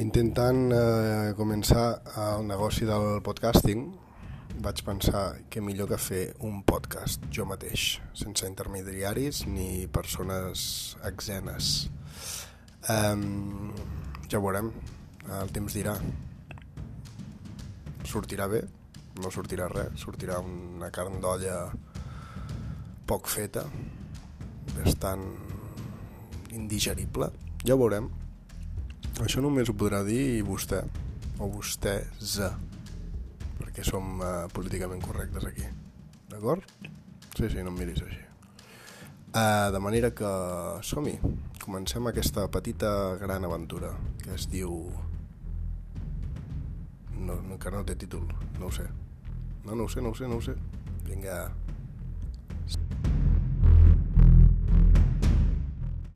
intentant eh, començar el negoci del podcasting, vaig pensar que millor que fer un podcast jo mateix, sense intermediaris ni persones exenes. Um, ja ho veurem, el temps dirà. Sortirà bé, no sortirà res, sortirà una carn d'olla poc feta, bastant indigerible, ja ho veurem. Això només ho podrà dir vostè, o vostès, perquè som uh, políticament correctes aquí. D'acord? Sí, sí, no em miris així. Uh, de manera que som-hi. Comencem aquesta petita gran aventura que es diu... No, que no té títol, no ho sé. No, no ho sé, no ho sé, no ho sé. Vinga.